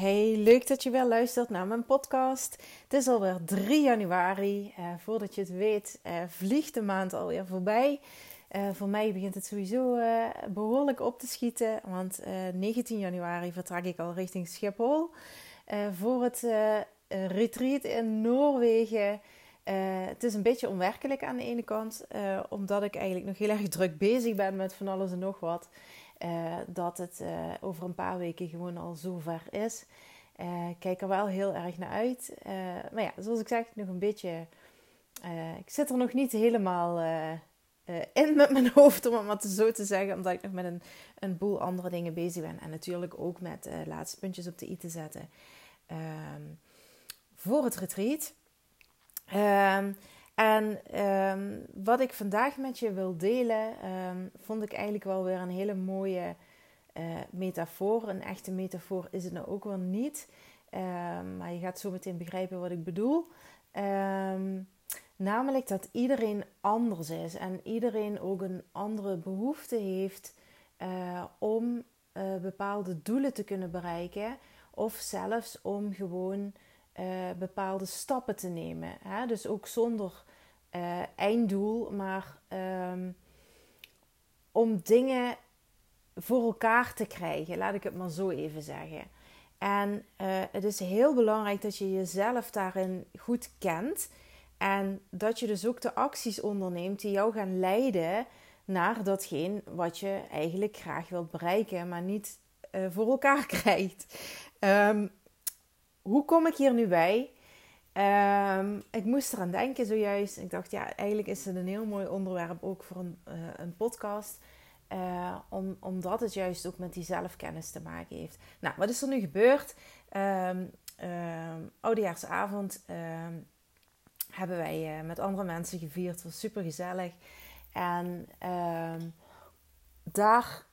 Hey, leuk dat je weer luistert naar mijn podcast. Het is alweer 3 januari. Uh, voordat je het weet, uh, vliegt de maand alweer voorbij. Uh, voor mij begint het sowieso behoorlijk op te schieten. Want 19 januari vertrek ik al richting Schiphol. voor het retreat in Noorwegen. het is een beetje onwerkelijk aan de ene kant. omdat ik eigenlijk nog heel erg druk bezig ben met van alles en nog wat. Uh, dat het uh, over een paar weken gewoon al zover is. Uh, kijk er wel heel erg naar uit. maar ja, zoals ik zeg, nog een beetje. ik zit er nog niet helemaal in met mijn hoofd, om het maar zo te zeggen. Omdat ik nog met een, een boel andere dingen bezig ben. En natuurlijk ook met laatste puntjes op de i te zetten. Ehm, voor het retreat. En ehm, wat ik vandaag met je wil delen, ehm, vond ik eigenlijk wel weer een hele mooie uh, metafoor. Een echte metafoor is het nou ook wel niet. Um, maar je gaat zo meteen begrijpen wat ik bedoel. namelijk dat iedereen anders is en iedereen ook een andere behoefte heeft uh, om uh, bepaalde doelen te kunnen bereiken. Of zelfs om gewoon bepaalde stappen te nemen. Hè? Dus ook zonder uh, einddoel, maar um, om dingen voor elkaar te krijgen, laat ik het maar zo even zeggen. En uh, het is heel belangrijk dat je jezelf daarin goed kent en dat je dus ook de acties onderneemt die jou gaan leiden naar datgene wat je eigenlijk graag wilt bereiken, maar niet uh, voor elkaar krijgt. Um, hoe kom ik hier nu bij? Um, ik moest eraan denken zojuist. Ik dacht, ja, eigenlijk is het een heel mooi onderwerp ook voor een, uh, een podcast. Uh, om, omdat het juist ook met die zelfkennis te maken heeft. Nou, wat is er nu gebeurd? Um, Oudejaarsavond hebben wij uh, met andere mensen gevierd. Het was super gezellig. En daar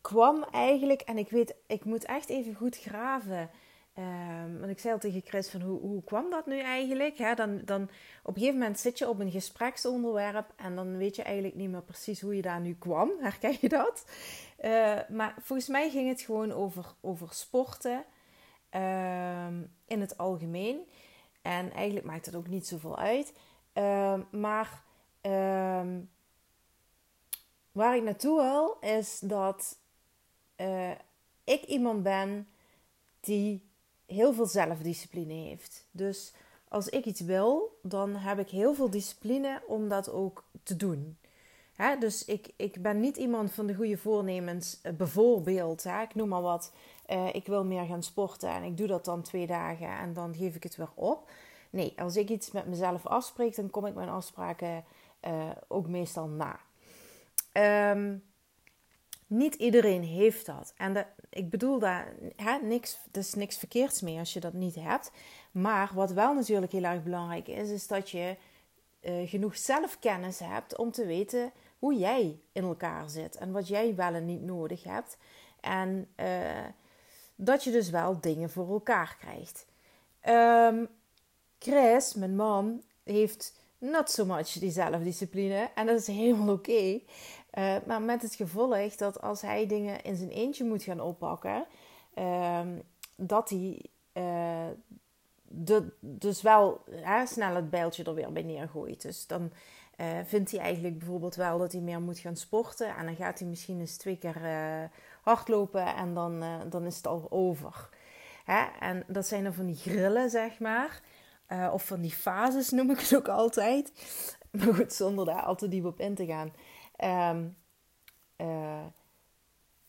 kwam eigenlijk, en ik weet, ik moet echt even goed graven Um, want ik zei al tegen Chris van hoe, hoe kwam dat nu eigenlijk? dan, dan op een gegeven moment zit je op een gespreksonderwerp en dan weet je eigenlijk niet meer precies hoe je daar nu kwam. Herken je dat? Uh, maar volgens mij ging het gewoon over, over sporten um, in het algemeen. En eigenlijk maakt het ook niet zoveel uit. Um, maar waar ik naartoe wil is dat uh, ik iemand ben die heel veel zelfdiscipline heeft. Dus als ik iets wil, dan heb ik heel veel discipline om dat ook te doen. Dus ik, ik ben niet iemand van de goede voornemens. Eh, bijvoorbeeld, hè? ik noem maar wat. Uh, ik wil meer gaan sporten en ik doe dat dan twee dagen en dan geef ik het weer op. Nee, als ik iets met mezelf afspreek, dan kom ik mijn afspraken uh, ook meestal na. Um, niet iedereen heeft dat. En de, ik bedoel daar hè, niks, is niks verkeerds mee als je dat niet hebt. Maar wat wel natuurlijk heel erg belangrijk is, is dat je uh, genoeg zelfkennis hebt om te weten hoe jij in elkaar zit en wat jij wel en niet nodig hebt. En uh, dat je dus wel dingen voor elkaar krijgt. Um, Chris, mijn man, heeft not so much die zelfdiscipline. En dat is helemaal oké. Uh, maar met het gevolg dat als hij dingen in zijn eentje moet gaan oppakken, uh, dat hij de, dus wel snel het bijltje er weer bij neergooit. Dus dan eh, vindt hij eigenlijk bijvoorbeeld wel dat hij meer moet gaan sporten. En dan gaat hij misschien eens twee keer hardlopen en dan, dan is het al over. Hè? En dat zijn dan van die grillen, zeg maar. of van die fases noem ik het ook altijd. Maar goed, zonder daar al te diep op in te gaan. Um,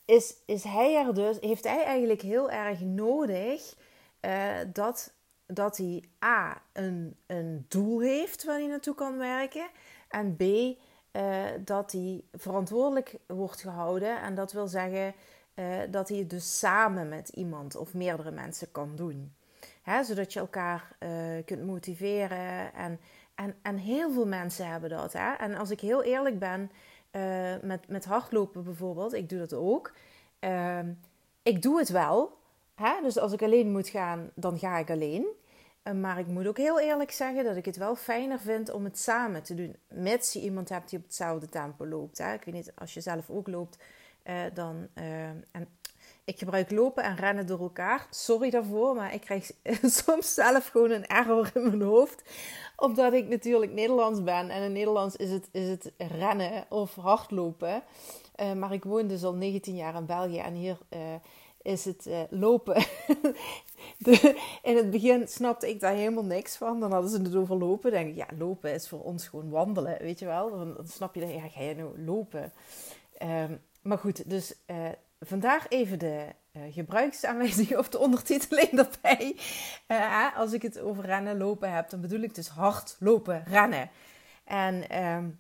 is, is hij er dus, heeft hij eigenlijk heel erg nodig uh, dat, dat hij A, een, een doel heeft waar hij naartoe kan werken. En B, uh, dat hij verantwoordelijk wordt gehouden. En dat wil zeggen dat hij het dus samen met iemand of meerdere mensen kan doen. Zodat je elkaar kunt motiveren. En, en, en heel veel mensen hebben dat. Hè? En als ik heel eerlijk ben, uh, met, met hardlopen bijvoorbeeld, ik doe dat ook. Uh, ik doe het wel. Hè? Dus als ik alleen moet gaan, dan ga ik alleen. Uh, maar ik moet ook heel eerlijk zeggen dat ik het wel fijner vind om het samen te doen. Mits je iemand hebt die op hetzelfde tempo loopt. Hè? Ik weet niet, als je zelf ook loopt, uh, dan. en ik gebruik lopen en rennen door elkaar. Sorry daarvoor, maar ik krijg soms zelf gewoon een error in mijn hoofd. Omdat ik natuurlijk Nederlands ben. En in Nederlands is het, is het rennen of hardlopen. Uh, maar ik woon dus al 19 jaar in België. En hier uh, is het uh, lopen. in het begin snapte ik daar helemaal niks van. Dan hadden ze het over lopen. Denk ik, ja, lopen is voor ons gewoon wandelen, weet je wel. Dan, snap je, dat, ja, ga je nou lopen? Um, maar goed, dus vandaag even de uh, gebruiksaanwijzing of de ondertiteling erbij. Uh, als ik het over rennen, lopen heb, dan bedoel ik dus hard lopen, rennen. En um,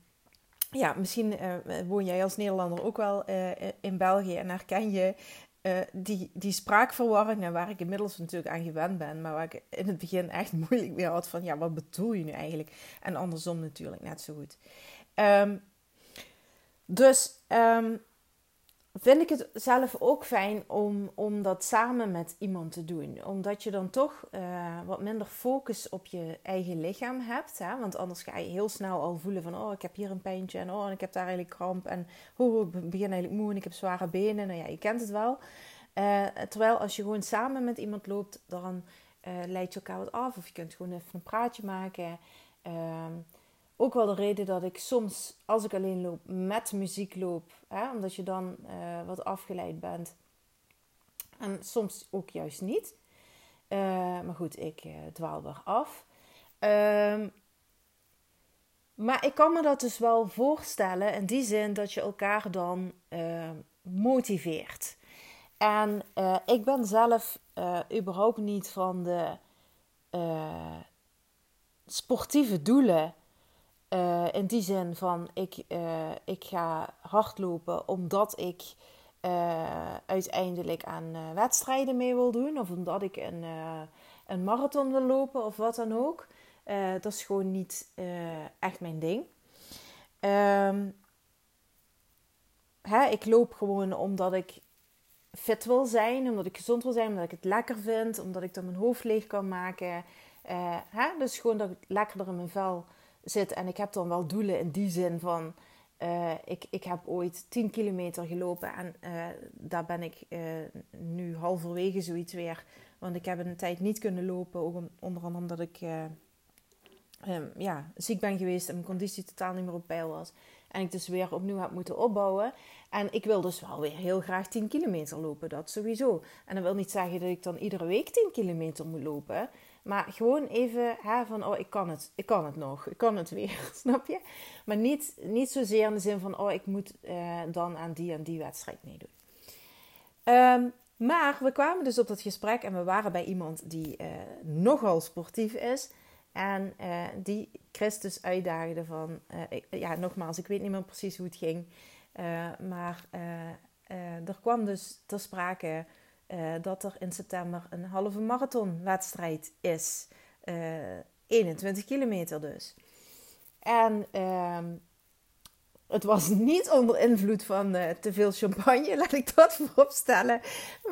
ja, misschien uh, woon jij als Nederlander ook wel in België en herken je die, die spraakverwarringen waar ik inmiddels natuurlijk aan gewend ben, maar waar ik in het begin echt moeilijk mee had van ja, wat bedoel je nu eigenlijk? En andersom natuurlijk net zo goed. Um, dus um, vind ik het zelf ook fijn om, om dat samen met iemand te doen. Omdat je dan toch uh, wat minder focus op je eigen lichaam hebt. Hè? Want anders ga je heel snel al voelen van... oh, ik heb hier een pijntje en oh, ik heb daar eigenlijk kramp. En oh, ik begin eigenlijk moe en ik heb zware benen. Nou ja, je kent het wel. Uh, terwijl als je gewoon samen met iemand loopt... dan uh, leid je elkaar wat af. Of je kunt gewoon even een praatje maken... Ehm, ook wel de reden dat ik soms, als ik alleen loop, met muziek loop. Hè, omdat je dan uh, wat afgeleid bent. En soms ook juist niet. Uh, maar goed, ik uh, dwaal weer af. Uh, maar ik kan me dat dus wel voorstellen in die zin dat je elkaar dan motiveert. En ik ben zelf überhaupt niet van de sportieve doelen uh, in die zin van ik, uh, ik ga hardlopen omdat ik uh, uiteindelijk aan wedstrijden mee wil doen. Of omdat ik een, een marathon wil lopen of wat dan ook. dat is gewoon niet echt mijn ding. Um, hè, ik loop gewoon omdat ik fit wil zijn, omdat ik gezond wil zijn, omdat ik het lekker vind, omdat ik dan mijn hoofd leeg kan maken. hè? Dus gewoon dat ik lekkerder in mijn vel zit. En ik heb dan wel doelen in die zin van. Uh, ik, ik heb ooit 10 kilometer gelopen en uh, daar ben ik uh, nu halverwege zoiets weer. Want ik heb een tijd niet kunnen lopen, ook om, onder andere omdat ik um, ja, ziek ben geweest en mijn conditie totaal niet meer op peil was. En ik dus weer opnieuw heb moeten opbouwen. En ik wil dus wel weer heel graag 10 kilometer lopen, dat sowieso. En dat wil niet zeggen dat ik dan iedere week 10 kilometer moet lopen. Maar gewoon even hè, van, oh, ik kan het. Ik kan het nog. Ik kan het weer. Snap je? Maar niet, niet zozeer in de zin van, oh, ik moet uh, dan aan die en die wedstrijd meedoen. Um, maar we kwamen dus op dat gesprek en we waren bij iemand die uh, nogal sportief is. En uh, die Christus uitdaagde van, ik, ja, nogmaals, ik weet niet meer precies hoe het ging. maar er kwam dus ter sprake uh, dat er in september een halve marathonwedstrijd is. Uh, eh, 21 kilometer dus. En uh, het was niet onder invloed van uh, te veel champagne, laat ik dat voorop stellen.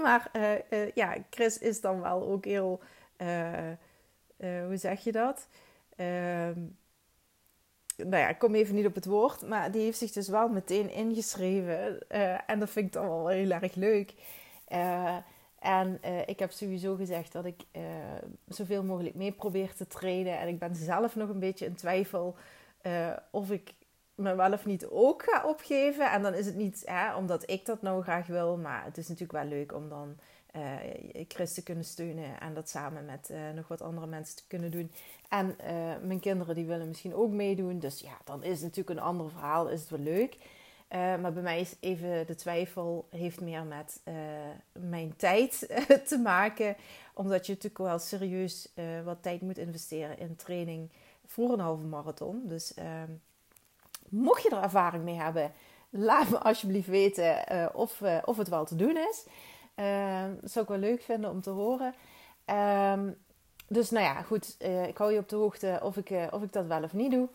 Maar ja, Chris is dan wel ook heel, hoe zeg je dat? Ehm, nou ja, ik kom even niet op het woord, maar die heeft zich dus wel meteen ingeschreven. en dat vind ik dan wel heel erg leuk. En uh, ik heb sowieso gezegd dat ik uh, zoveel mogelijk mee probeer te trainen. En ik ben zelf nog een beetje in twijfel uh, of ik me wel of niet ook ga opgeven. En dan is het niet hè, omdat ik dat nou graag wil. Maar het is natuurlijk wel leuk om dan Chris te kunnen steunen. En dat samen met nog wat andere mensen te kunnen doen. En mijn kinderen die willen misschien ook meedoen. Dus ja, dan is het natuurlijk een ander verhaal. Is het wel leuk. Uh, maar bij mij is even de twijfel heeft meer met uh, mijn tijd te maken. Omdat je natuurlijk wel serieus wat tijd moet investeren in training voor een halve marathon. Dus ehm, mocht je er ervaring mee hebben, laat me alsjeblieft weten of, of het wel te doen is. Ehm, dat zou ik wel leuk vinden om te horen. Um, dus nou ja, goed. ik hou je op de hoogte of ik, of ik dat wel of niet doe.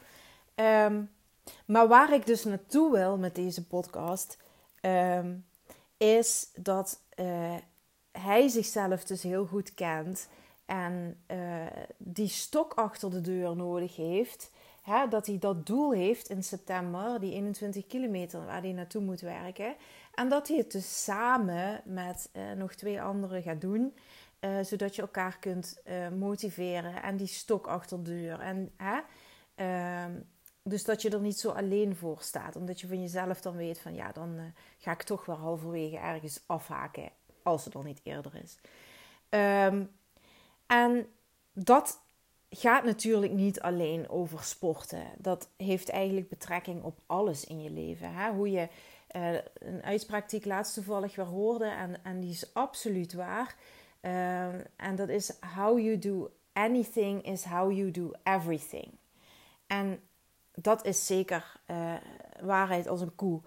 Maar waar ik dus naartoe wil met deze podcast, ehm, is dat uh, hij zichzelf dus heel goed kent en uh, die stok achter de deur nodig heeft. Hè, dat hij dat doel heeft in september, die 21 kilometer waar hij naartoe moet werken. En dat hij het dus samen met nog twee anderen gaat doen. zodat je elkaar kunt motiveren en die stok achter de deur. En hè, ehm, dus dat je er niet zo alleen voor staat. Omdat je van jezelf dan weet van ja, dan uh, ga ik toch wel halverwege ergens afhaken. Als het al niet eerder is. Um, en dat gaat natuurlijk niet alleen over sporten. Dat heeft eigenlijk betrekking op alles in je leven. Hè? Hoe je uh, een uitspraak die ik laatst toevallig weer hoorde, en, en die is absoluut waar. Uh, en dat is: How you do anything is how you do everything. En dat is zeker uh, waarheid als een koe.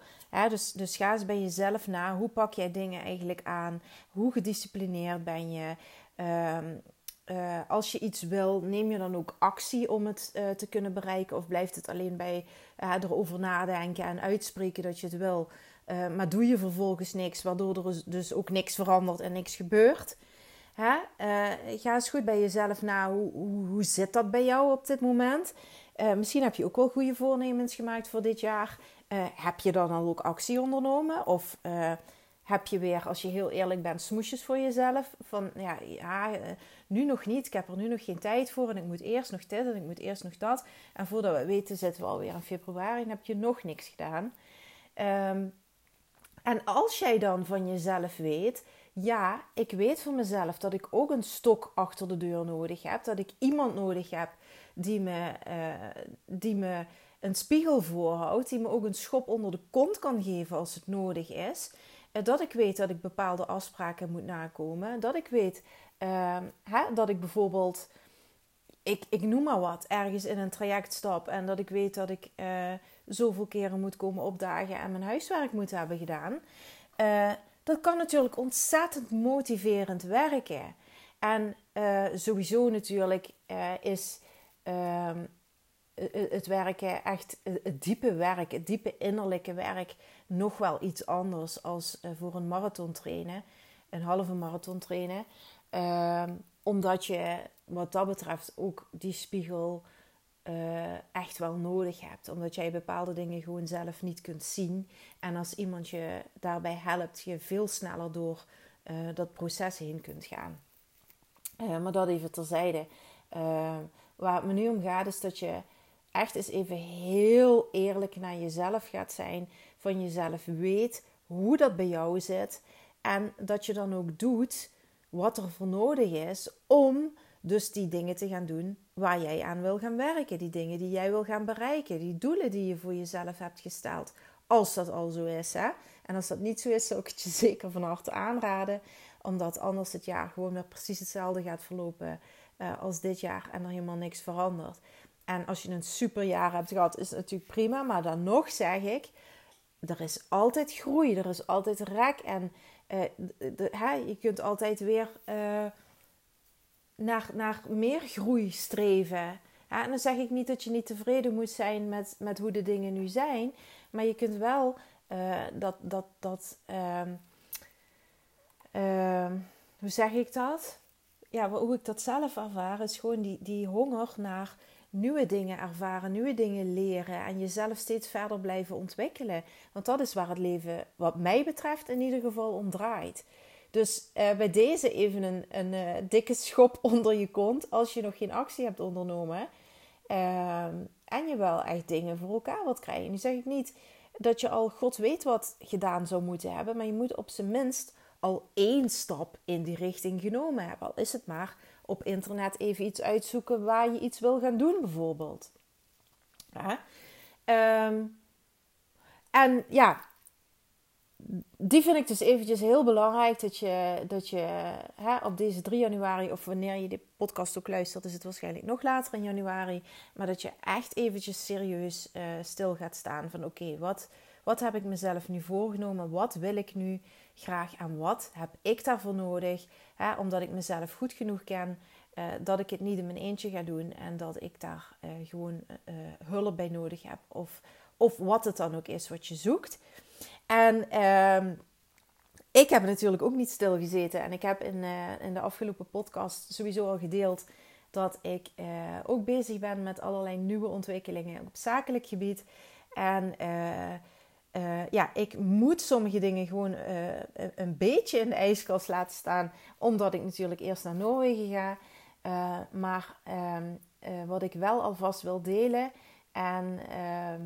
dus, dus ga eens bij jezelf na. Hoe pak jij dingen eigenlijk aan? Hoe gedisciplineerd ben je? Uh, uh, als je iets wil, neem je dan ook actie om het uh, te kunnen bereiken? Of blijft het alleen bij erover nadenken en uitspreken dat je het wil? maar doe je vervolgens niks, waardoor er dus ook niks verandert en niks gebeurt? Ga eens goed bij jezelf na. Hoe, hoe, hoe, zit dat bij jou op dit moment? Misschien heb je ook wel goede voornemens gemaakt voor dit jaar. heb je dan al ook actie ondernomen? Of heb je weer, als je heel eerlijk bent, smoesjes voor jezelf. Van ja, ja, eh, nu nog niet. Ik heb er nu nog geen tijd voor. En ik moet eerst nog dit en ik moet eerst nog dat. En voordat we weten, zitten we alweer in februari en heb je nog niks gedaan. Ehm, en als jij dan van jezelf weet, ja, ik weet van mezelf dat ik ook een stok achter de deur nodig heb. Dat ik iemand nodig heb die me, uh, die me een spiegel voorhoudt. Die me ook een schop onder de kont kan geven als het nodig is. Eh, dat ik weet dat ik bepaalde afspraken moet nakomen. Dat ik weet uh, hè, dat ik bijvoorbeeld, ik, ik noem maar wat, ergens in een traject stap. En dat ik weet dat ik uh, zoveel keren moet komen opdagen en mijn huiswerk moet hebben gedaan. Uh, dat kan natuurlijk ontzettend motiverend werken. En sowieso natuurlijk is ehm, het werken, echt het diepe werk, het diepe innerlijke werk, nog wel iets anders als eh, voor een marathon trainen, een halve marathon trainen. Ehm, omdat je wat dat betreft ook die spiegel uh, echt wel nodig hebt. Omdat jij bepaalde dingen gewoon zelf niet kunt zien. En als iemand je daarbij helpt, je veel sneller door uh, dat proces heen kunt gaan. maar dat even terzijde. waar het me nu om gaat, is dat je echt eens even heel eerlijk naar jezelf gaat zijn. Van jezelf weet hoe dat bij jou zit. En dat je dan ook doet wat er voor nodig is om dus die dingen te gaan doen waar jij aan wil gaan werken. Die dingen die jij wil gaan bereiken. Die doelen die je voor jezelf hebt gesteld. Als dat al zo is. Hè? En als dat niet zo is, zou ik het je zeker van harte aanraden. Omdat anders het jaar gewoon weer precies hetzelfde gaat verlopen uh, als dit jaar. En er helemaal niks verandert. En als je een superjaar hebt gehad, is het natuurlijk prima. Maar dan nog zeg ik, er is altijd groei, er is altijd rek. En de, hè, je kunt altijd weer uh, naar, naar meer groei streven. En dan zeg ik niet dat je niet tevreden moet zijn met, met hoe de dingen nu zijn. Maar je kunt wel uh, dat, dat, dat ehm, ehm, hoe zeg ik dat? Ja, hoe ik dat zelf ervaar, is gewoon die, die honger naar nieuwe dingen ervaren, nieuwe dingen leren en jezelf steeds verder blijven ontwikkelen. Want dat is waar het leven, wat mij betreft, in ieder geval om draait. Dus uh, bij deze even een, een uh, dikke schop onder je kont als je nog geen actie hebt ondernomen. Uh, en je wel echt dingen voor elkaar wilt krijgen. Nu zeg ik niet dat je al god weet wat gedaan zou moeten hebben, maar je moet op zijn minst al één stap in die richting genomen hebben. Al is het maar op internet even iets uitzoeken waar je iets wil gaan doen, bijvoorbeeld. Ja. Ehm, en ja, die vind ik dus eventjes heel belangrijk dat je, dat je hè, op deze 3 januari, of wanneer je de podcast ook luistert, is het waarschijnlijk nog later in januari, maar dat je echt eventjes serieus uh, stil gaat staan van oké, wat, wat heb ik mezelf nu voorgenomen? Wat wil ik nu graag en wat heb ik daarvoor nodig? Hè, omdat ik mezelf goed genoeg ken, uh, dat ik het niet in mijn eentje ga doen en dat ik daar uh, gewoon hulp bij nodig heb. Of, of wat het dan ook is wat je zoekt. En ehm, ik heb natuurlijk ook niet stilgezeten. En ik heb in, in de afgelopen podcast sowieso al gedeeld dat ik ook bezig ben met allerlei nieuwe ontwikkelingen op zakelijk gebied. En ja, ik moet sommige dingen gewoon een beetje in de ijskast laten staan, omdat ik natuurlijk eerst naar Noorwegen ga. maar ehm, wat ik wel alvast wil delen, en ehm,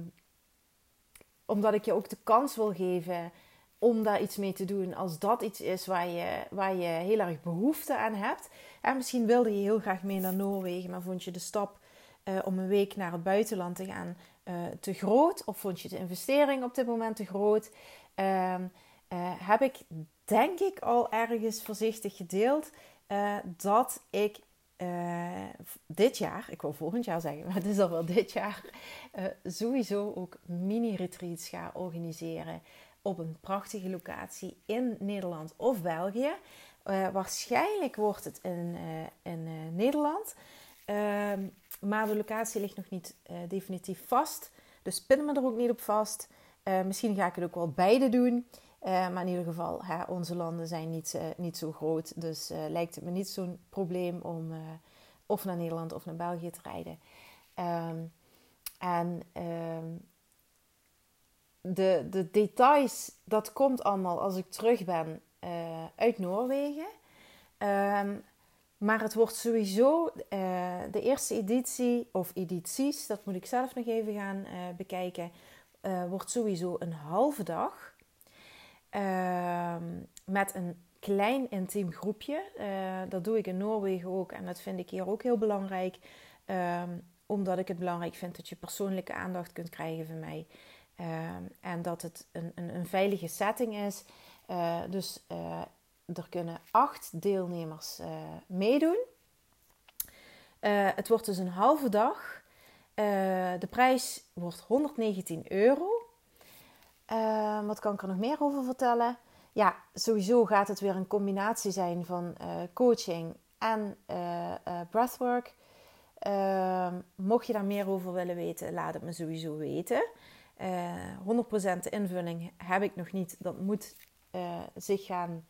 omdat ik je ook de kans wil geven om daar iets mee te doen, als dat iets is waar je, waar je heel erg behoefte aan hebt. En misschien wilde je heel graag mee naar Noorwegen, maar vond je de stap uh, om een week naar het buitenland te gaan uh, te groot? Of vond je de investering op dit moment te groot? Uh, heb ik denk ik al ergens voorzichtig gedeeld dat ik dit jaar, ik wil volgend jaar zeggen, maar het is al wel dit jaar, sowieso ook mini-retreats ga organiseren op een prachtige locatie in Nederland of België. Uh, waarschijnlijk wordt het in, in Nederland. Ehm, maar de locatie ligt nog niet definitief vast. Dus pin me er ook niet op vast. misschien ga ik het ook wel beide doen. Maar in ieder geval, onze landen zijn niet, niet zo groot. Dus lijkt het me niet zo'n probleem om of naar Nederland of naar België te rijden. Um, en um, de, de details, dat komt allemaal als ik terug ben uit Noorwegen. Um, maar het wordt sowieso de eerste editie, of edities, dat moet ik zelf nog even gaan bekijken, wordt sowieso een halve dag. Ehm, met een klein intiem groepje. dat doe ik in Noorwegen ook en dat vind ik hier ook heel belangrijk. Um, omdat ik het belangrijk vind dat je persoonlijke aandacht kunt krijgen van mij. Ehm, en dat het een, een, een veilige setting is. Uh, dus uh, er kunnen acht deelnemers meedoen. het wordt dus een halve dag. de prijs wordt 119 euro. Ehm, wat kan ik er nog meer over vertellen? Ja, sowieso gaat het weer een combinatie zijn van coaching en breathwork. Ehm, mocht je daar meer over willen weten, laat het me sowieso weten. Uh, eh, 100% invulling heb ik nog niet. Dat moet zich gaan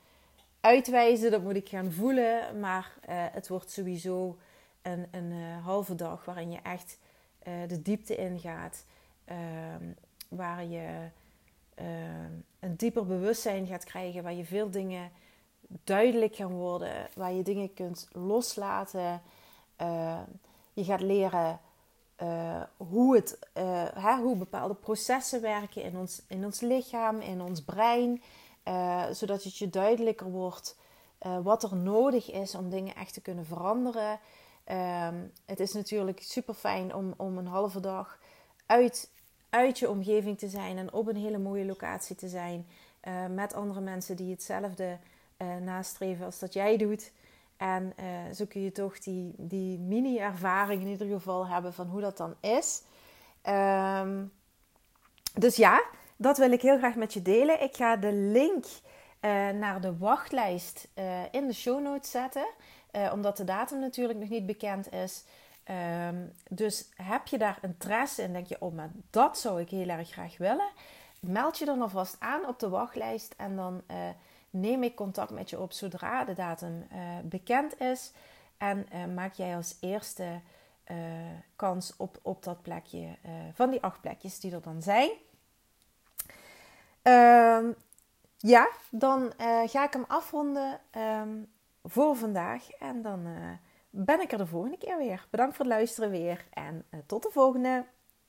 uitwijzen, dat moet ik gaan voelen. Maar het wordt sowieso een, een halve dag waarin je echt de diepte ingaat. Ehm, waar je een dieper bewustzijn gaat krijgen. Waar je veel dingen duidelijk gaan worden. Waar je dingen kunt loslaten. je gaat leren uh, hoe, het, uh, hè, hoe bepaalde processen werken in ons, in ons lichaam, in ons brein. Uh, zodat het je duidelijker wordt wat er nodig is om dingen echt te kunnen veranderen. Ehm, het is natuurlijk super fijn om, om een halve dag uit, uit je omgeving te zijn en op een hele mooie locatie te zijn. met andere mensen die hetzelfde nastreven als dat jij doet. En uh, zo kun je toch die, die mini-ervaring in ieder geval hebben van hoe dat dan is. Um, dus ja, dat wil ik heel graag met je delen. Ik ga de link naar de wachtlijst in de show notes zetten. omdat de datum natuurlijk nog niet bekend is. Um, dus heb je daar interesse in, denk je, oh, maar dat zou ik heel erg graag willen. Meld je dan alvast aan op de wachtlijst en dan neem ik contact met je op zodra de datum uh, bekend is. En uh, maak jij als eerste kans op, op dat plekje van die acht plekjes die er dan zijn. Ehm, ja, dan ga ik hem afronden um, voor vandaag. En dan ben ik er de volgende keer weer. Bedankt voor het luisteren weer en tot de volgende.